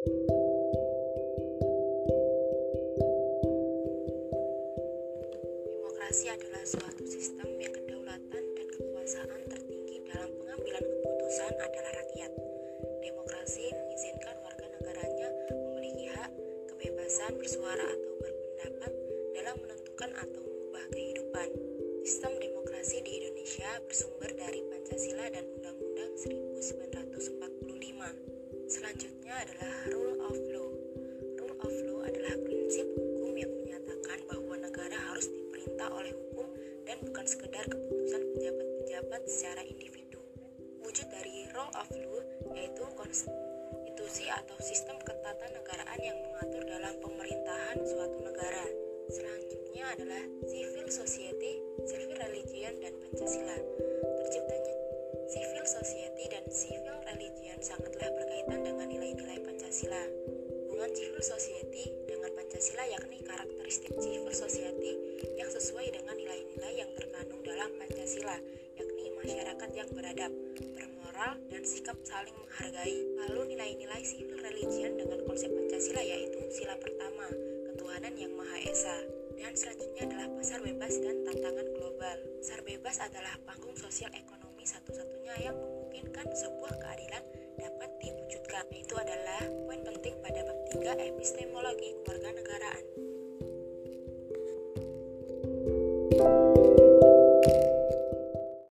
Demokrasi adalah suatu sistem yang kedaulatan dan kekuasaan tertinggi dalam pengambilan keputusan adalah rakyat. Demokrasi mengizinkan warga negaranya memiliki hak kebebasan bersuara atau berpendapat dalam menentukan atau mengubah kehidupan. Sistem demokrasi di Indonesia bersumber dari Pancasila dan Undang-Undang 1945. Adalah rule of law. Rule of law adalah prinsip hukum yang menyatakan bahwa negara harus diperintah oleh hukum dan bukan sekedar keputusan pejabat-pejabat secara individu. Wujud dari rule of law yaitu konstitusi atau sistem ketatanegaraan yang mengatur dalam pemerintahan suatu negara. Selanjutnya adalah civil society, civil religion, dan Pancasila. Terciptanya civil society dan civil religion sangatlah berkaitan dengan civil society dengan Pancasila yakni karakteristik civil society yang sesuai dengan nilai-nilai yang terkandung dalam Pancasila, yakni masyarakat yang beradab, bermoral, dan sikap saling menghargai. Lalu nilai-nilai civil religion dengan konsep Pancasila yaitu sila pertama, ketuhanan yang Maha Esa. Dan selanjutnya adalah pasar bebas dan tantangan global. Pasar bebas adalah panggung sosial ekonomi satu-satunya yang memungkinkan sebuah keadilan dapat diwujudkan. Itu adalah 3 epistemologi kewarganegaraan.